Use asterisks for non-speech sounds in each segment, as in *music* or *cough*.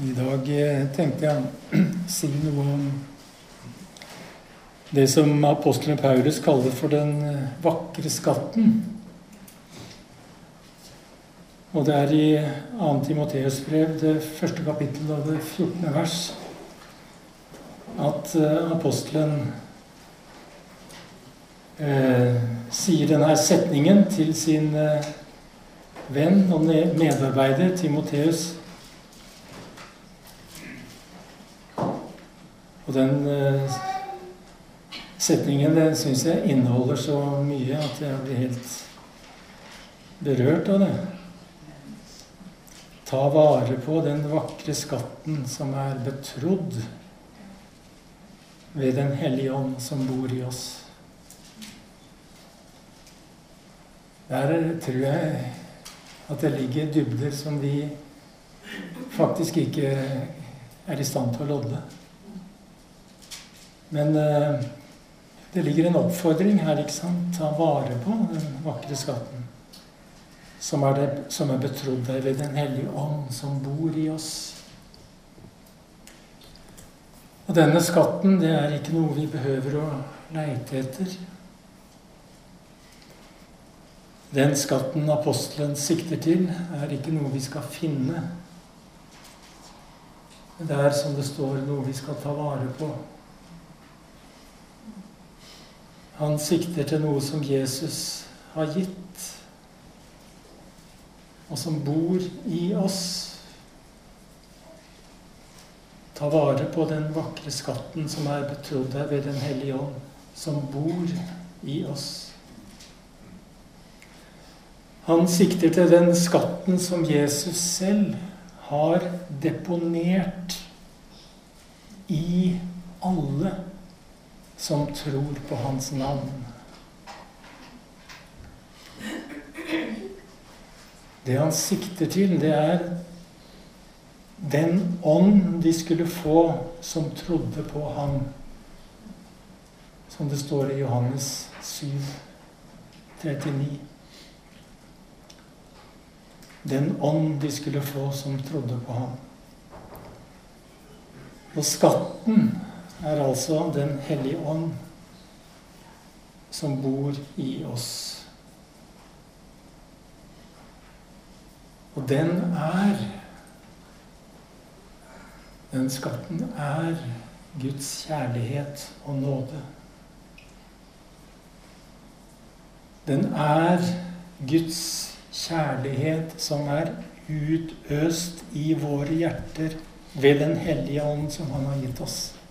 I dag eh, tenkte jeg å *clears throat* si noe om det som apostelen Paulus kaller for den eh, vakre skatten. Og det er i 2. Timoteus brev, det første kapittel av det 14. vers, at eh, apostelen eh, sier denne setningen til sin eh, venn og medarbeider Timoteus Og den uh, setningen den syns jeg inneholder så mye at jeg blir helt berørt av det. Ta vare på den vakre skatten som er betrodd ved Den hellige ånd som bor i oss. Der tror jeg at det ligger dybder som vi faktisk ikke er i stand til å lodde. Men eh, det ligger en oppfordring her. ikke sant? Ta vare på den vakre skatten. Som er, det, som er betrodd deg ved Den hellige ånd, som bor i oss. Og denne skatten, det er ikke noe vi behøver å leite etter. Den skatten apostelen sikter til, er ikke noe vi skal finne. Det er, som det står, noe vi skal ta vare på. Han sikter til noe som Jesus har gitt, og som bor i oss. Ta vare på den vakre skatten som er betrodd deg ved Den hellige ånd, som bor i oss. Han sikter til den skatten som Jesus selv har deponert i alle som tror på hans navn. Det han sikter til, det er den ånd de skulle få som trodde på ham. Som det står i Johannes 7, 39. Den ånd de skulle få som trodde på ham. Og skatten er altså Den hellige ånd som bor i oss. Og den er Den skatten er Guds kjærlighet og nåde. Den er Guds kjærlighet som er utøst i våre hjerter ved Den hellige ånd som Han har gitt oss.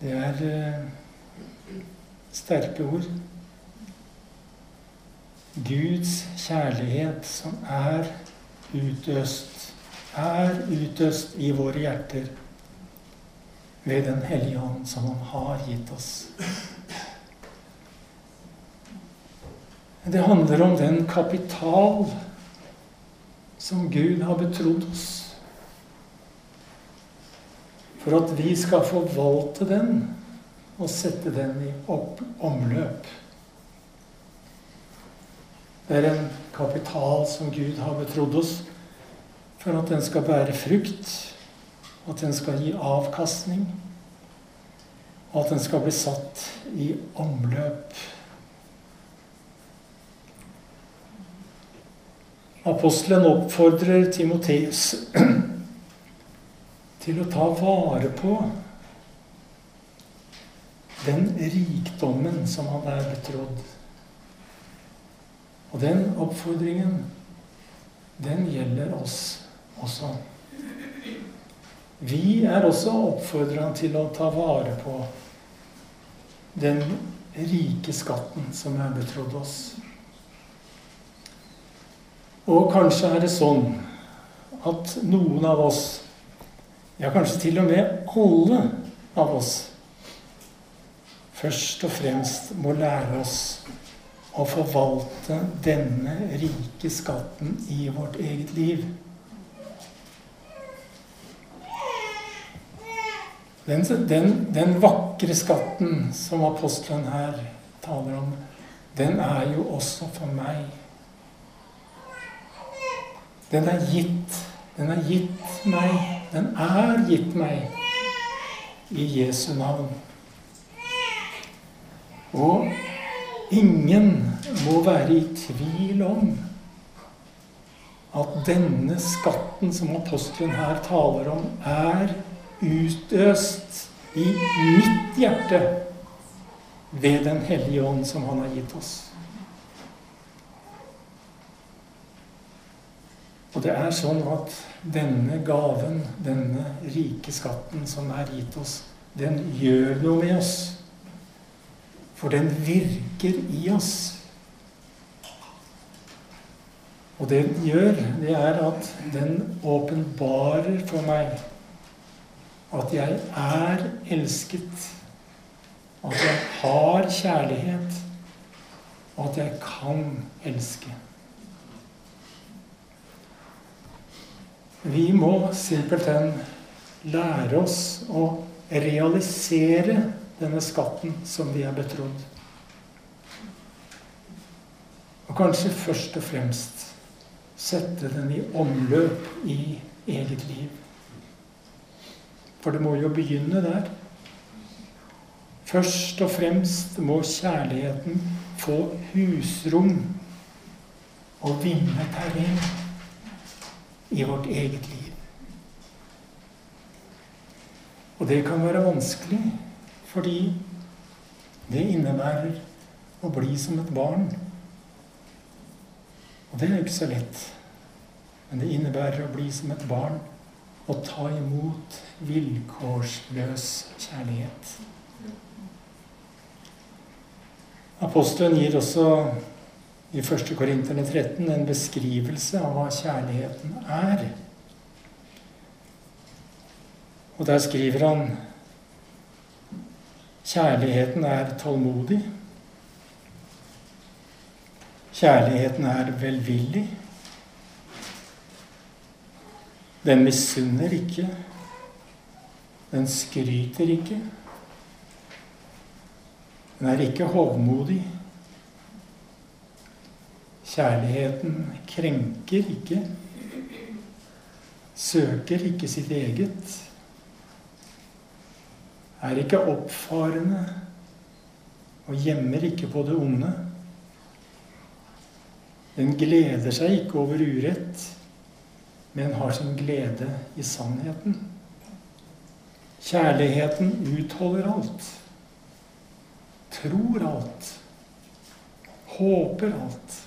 Det er eh, sterke ord. Guds kjærlighet som er utøst, er utøst i våre hjerter ved Den hellige ånd som Han har gitt oss. Det handler om den kapital som Gud har betrodd oss for at vi skal forvalte den og sette den i opp, omløp. Det er en kapital som Gud har betrodd oss for at den skal bære frukt, at den skal gi avkastning, og at den skal bli satt i omløp. Apostelen oppfordrer Timoteus til å ta vare på den rikdommen som han er betrodd. Og den oppfordringen, den gjelder oss også. Vi er også oppfordra til å ta vare på den rike skatten som er betrodd oss. Og kanskje er det sånn at noen av oss ja, kanskje til og med alle av oss, først og fremst må lære oss å forvalte denne rike skatten i vårt eget liv. Den, den, den vakre skatten som apostelen her taler om, den er jo også for meg. Den er gitt. Den er gitt meg. Den er gitt meg i Jesu navn. Og ingen må være i tvil om at denne skatten som apostelen her taler om, er utøst i mitt hjerte ved Den hellige ånd som han har gitt oss. Det er sånn at denne gaven, denne rike skatten som er gitt oss, den gjør noe med oss. For den virker i oss. Og det den gjør, det er at den åpenbarer for meg at jeg er elsket. At jeg har kjærlighet. Og at jeg kan elske. Vi må simpelthen lære oss å realisere denne skatten som vi er betrodd. Og kanskje først og fremst sette den i omløp i eget liv. For det må jo begynne der. Først og fremst må kjærligheten få husrom og vinne terreng i vårt eget liv. Og det kan være vanskelig fordi det innebærer å bli som et barn. Og det er jo ikke så lett. Men det innebærer å bli som et barn og ta imot vilkårsløs kjærlighet. Apostelen gir også i 1. Korinterne 13 en beskrivelse av hva kjærligheten er. Og der skriver han Kjærligheten er tålmodig. Kjærligheten er velvillig. Den misunner ikke. Den skryter ikke. Den er ikke hovmodig. Kjærligheten krenker ikke, søker ikke sitt eget, er ikke oppfarende og gjemmer ikke på det onde. Den gleder seg ikke over urett, men har sin glede i sannheten. Kjærligheten utholder alt, tror alt, håper alt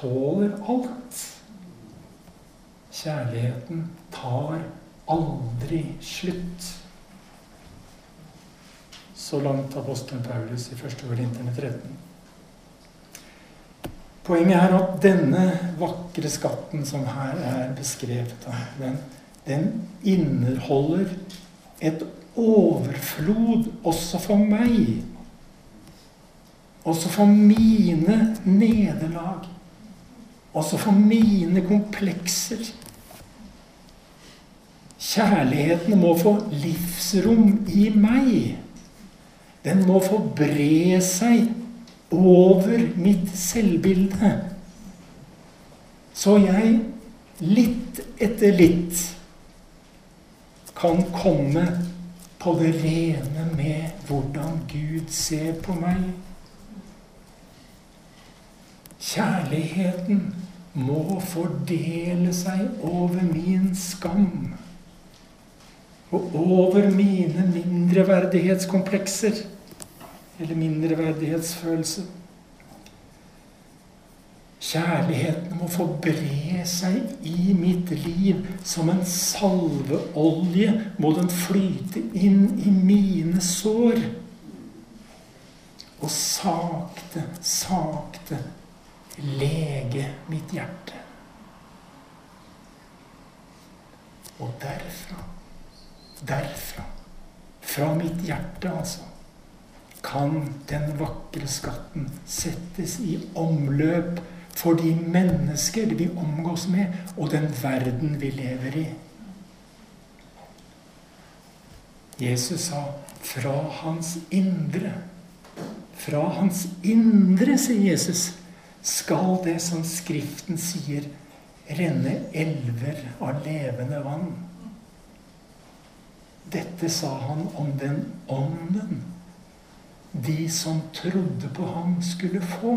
tåler alt. Kjærligheten tar aldri slutt. Så langt apostelen Paulus i 1. Korinterne 13. Poenget er at denne vakre skatten som her er beskrevet, den, den inneholder et overflod også for meg. Også for mine nederlag også for mine komplekser. Kjærligheten må få livsrom i meg. Den må få bre seg over mitt selvbilde. Så jeg litt etter litt kan komme på det rene med hvordan Gud ser på meg. Kjærligheten må fordele seg over min skam. Og over mine mindreverdighetskomplekser. Eller mindreverdighetsfølelse. Kjærligheten må få bre seg i mitt liv som en salveolje. Må den flyte inn i mine sår. Og sakte, sakte lege mitt hjerte. Og derfra, derfra, fra mitt hjerte altså, kan den vakre skatten settes i omløp for de mennesker vi omgås med, og den verden vi lever i. Jesus sa 'fra hans indre'. Fra hans indre, sier Jesus, skal det som Skriften sier, renne elver av levende vann. Dette sa han om den ånden de som trodde på ham, skulle få.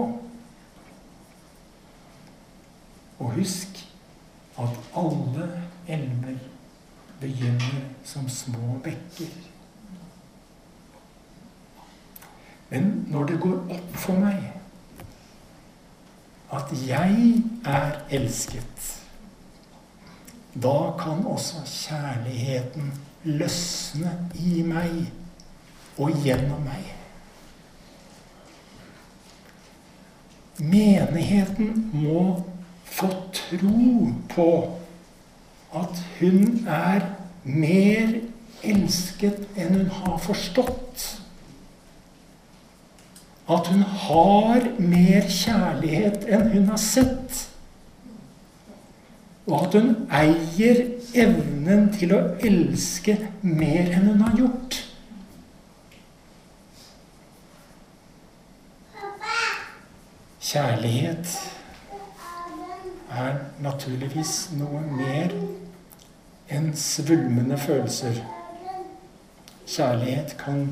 Og husk at alle elver begynner som små bekker. Men når det går opp for meg at jeg er elsket, da kan også kjærligheten løsne i meg og gjennom meg. Menigheten må få tro på at hun er mer elsket enn hun har forstått. At hun har mer kjærlighet enn hun har sett. Og at hun eier evnen til å elske mer enn hun har gjort. Kjærlighet er naturligvis noe mer enn svulmende følelser. Kjærlighet kan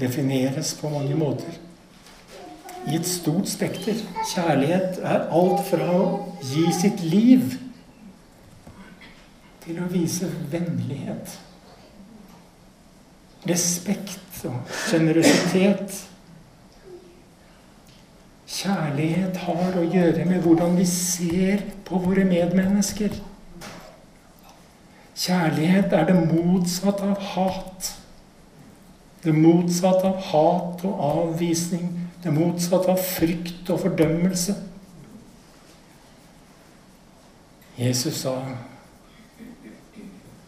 defineres på mange måter. I et stort spekter. Kjærlighet er alt fra å gi sitt liv til å vise vennlighet. Respekt og sjenerøsitet. Kjærlighet har å gjøre med hvordan vi ser på våre medmennesker. Kjærlighet er det motsatte av hat. Det motsatte av hat og avvisning. Det motsatte av frykt og fordømmelse. Jesus sa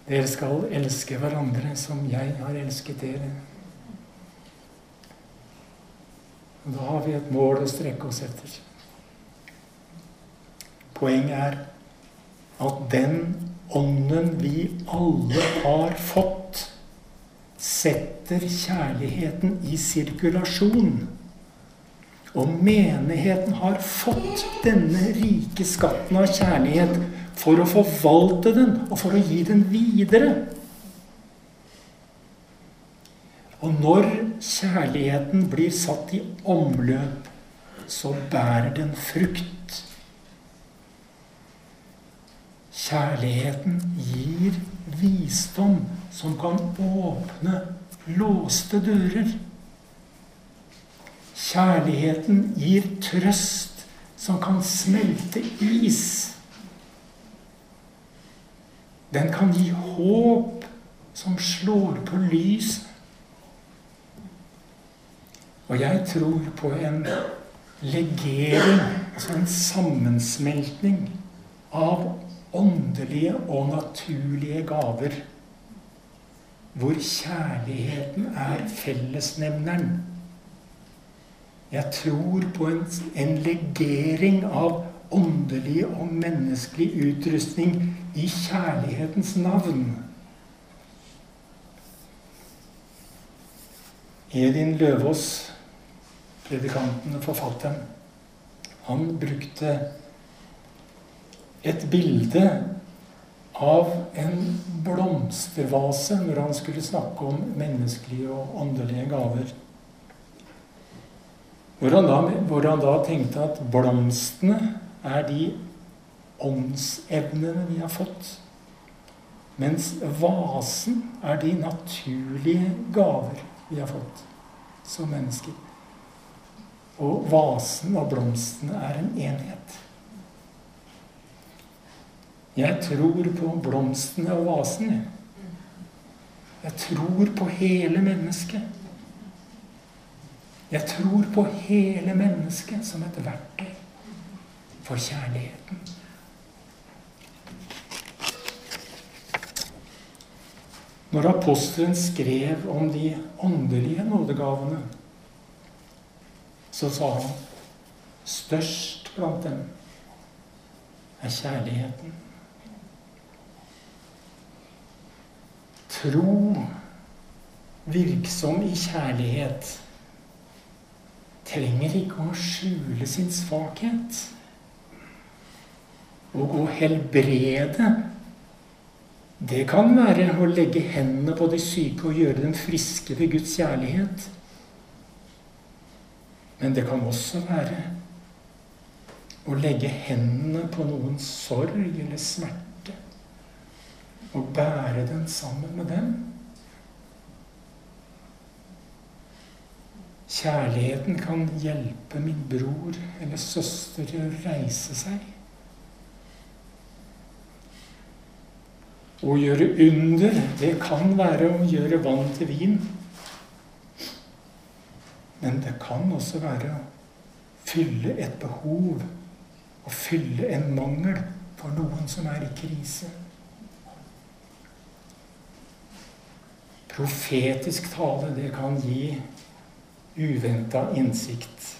dere skal elske hverandre som jeg har elsket dere. Da har vi et mål å strekke oss etter. Poenget er at den ånden vi alle har fått, setter kjærligheten i sirkulasjon. Og menigheten har fått denne rike skatten av kjærlighet for å forvalte den og for å gi den videre. Og når kjærligheten blir satt i omløp, så bærer den frukt. Kjærligheten gir visdom som kan åpne låste dører. Kjærligheten gir trøst som kan smelte is. Den kan gi håp som slår på lys. Og jeg tror på en legering, altså en sammensmeltning av åndelige og naturlige gaver. Hvor kjærligheten er fellesnevneren. Jeg tror på en, en legering av åndelig og menneskelig utrustning i kjærlighetens navn. Edin Løvaas, predikanten og forfatteren, han brukte et bilde av en blomstervase når han skulle snakke om menneskelige og åndelige gaver. Hvor han, da, hvor han da tenkte at blomstene er de åndsevnene vi har fått. Mens vasen er de naturlige gaver vi har fått som mennesker. Og vasen og blomstene er en enhet. Jeg tror på blomstene og vasen. Jeg tror på hele mennesket. Jeg tror på hele mennesket som et verktøy for kjærligheten. Når apostelen skrev om de åndelige nådegavene, så sa han størst blant dem er kjærligheten. Tro virksom i kjærlighet trenger ikke å skjule sin svakhet. Og å helbrede, det kan være å legge hendene på de syke og gjøre dem friske ved Guds kjærlighet. Men det kan også være å legge hendene på noens sorg eller smerte og bære den sammen med dem. Kjærligheten kan hjelpe min bror eller søster til å reise seg. Å gjøre under, det kan være å gjøre vann til vin. Men det kan også være å fylle et behov, å fylle en mangel for noen som er i krise. Profetisk tale, det kan gi uventa innsikt.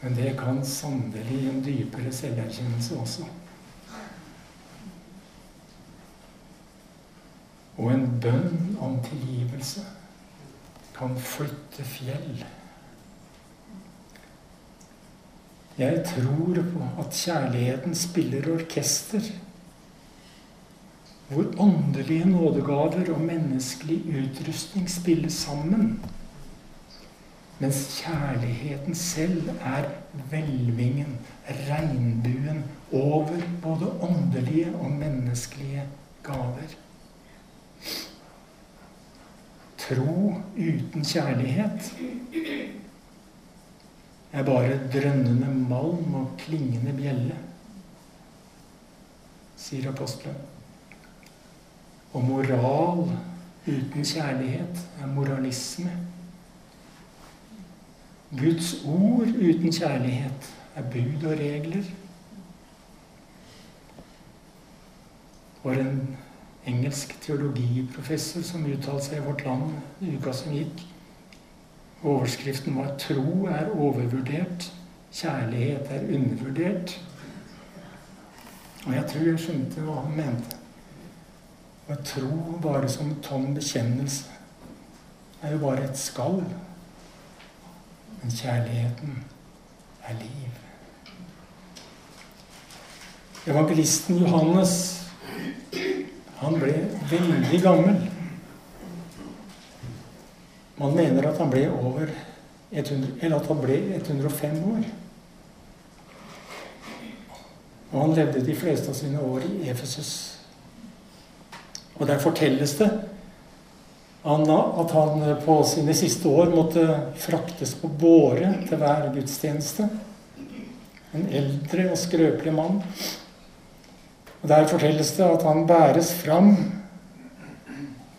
Men det kan sannelig en dypere selverkjennelse også. Og en bønn om tilgivelse kan flytte fjell. Jeg tror på at kjærligheten spiller orkester. Hvor åndelige nådegaver og menneskelig utrustning spiller sammen. Mens kjærligheten selv er hvelvingen, regnbuen, over både åndelige og menneskelige gaver. Tro uten kjærlighet er bare drønnende malm og klingende bjelle, sier apostelen. Og moral uten kjærlighet er moralisme. Guds ord uten kjærlighet er bud og regler. For en engelsk teologiprofessor som uttalte seg i Vårt Land i uka som gikk. Overskriften var 'Tro er overvurdert, kjærlighet er undervurdert'. Og jeg tror jeg skjønte hva han mente. Å tro bare som tom bekjennelse er jo bare et skall. Men kjærligheten er liv. Evangelisten Johannes han ble veldig gammel. Man mener at han ble over 100, eller at han ble 105 år. Og han levde de fleste av sine år i Efesus. Og der fortelles det at han på sine siste år måtte fraktes på båre til hver gudstjeneste. En eldre og skrøpelig mann. Og Der fortelles det at han bæres fram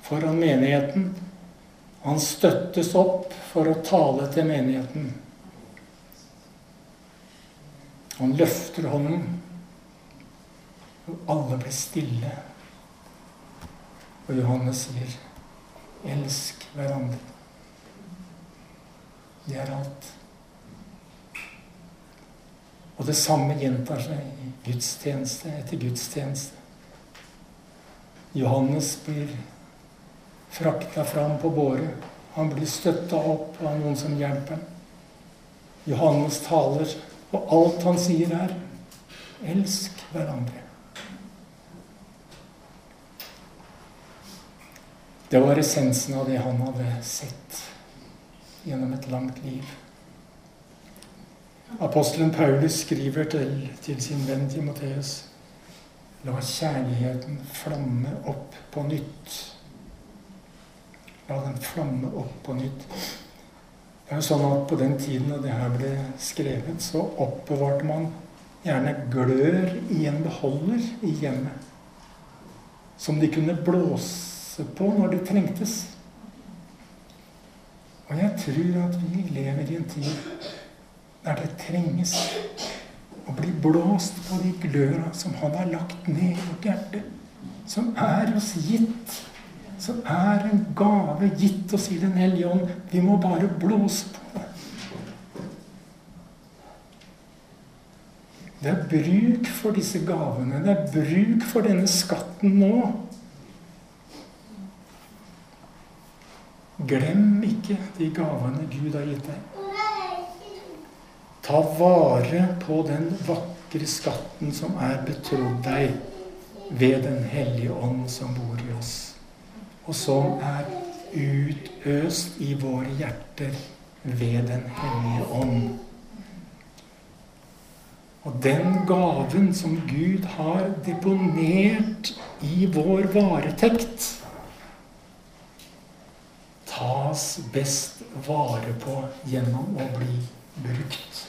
foran menigheten. Han støttes opp for å tale til menigheten. Han løfter hånden, og alle blir stille. Og Johannes sier Elsk hverandre. Det er alt. Og det samme gjentar seg i gudstjeneste etter gudstjeneste. Johannes blir frakta fram på båre. Han blir støtta opp av noen som hjelper ham. Johannes taler, og alt han sier, er 'elsk hverandre'. Det var essensen av det han hadde sett gjennom et langt liv. Apostelen Paulus skriver til, til sin venn Timoteus La kjærligheten flamme opp på nytt. La den flamme opp på nytt. Det er jo sånn at På den tiden da det her ble skrevet, så oppbevarte man gjerne glør i en beholder i hjemmet. Som de kunne blåse passe på når det trengtes. Og jeg tror at vi lever i en tid der det trenges å bli blåst på de gløra som han har lagt ned i vårt hjerte. Som er oss gitt. Som er en gave gitt oss i Den hellige ånd. Vi må bare blåse på det. Det er bruk for disse gavene. Det er bruk for denne skatten nå. Glem ikke de gavene Gud har gitt deg. Ta vare på den vakre skatten som er betrodd deg ved Den hellige ånd som bor i oss, og som er utøst i våre hjerter ved Den hellige ånd. Og den gaven som Gud har deponert i vår varetekt, tas best vare på gjennom å bli brukt.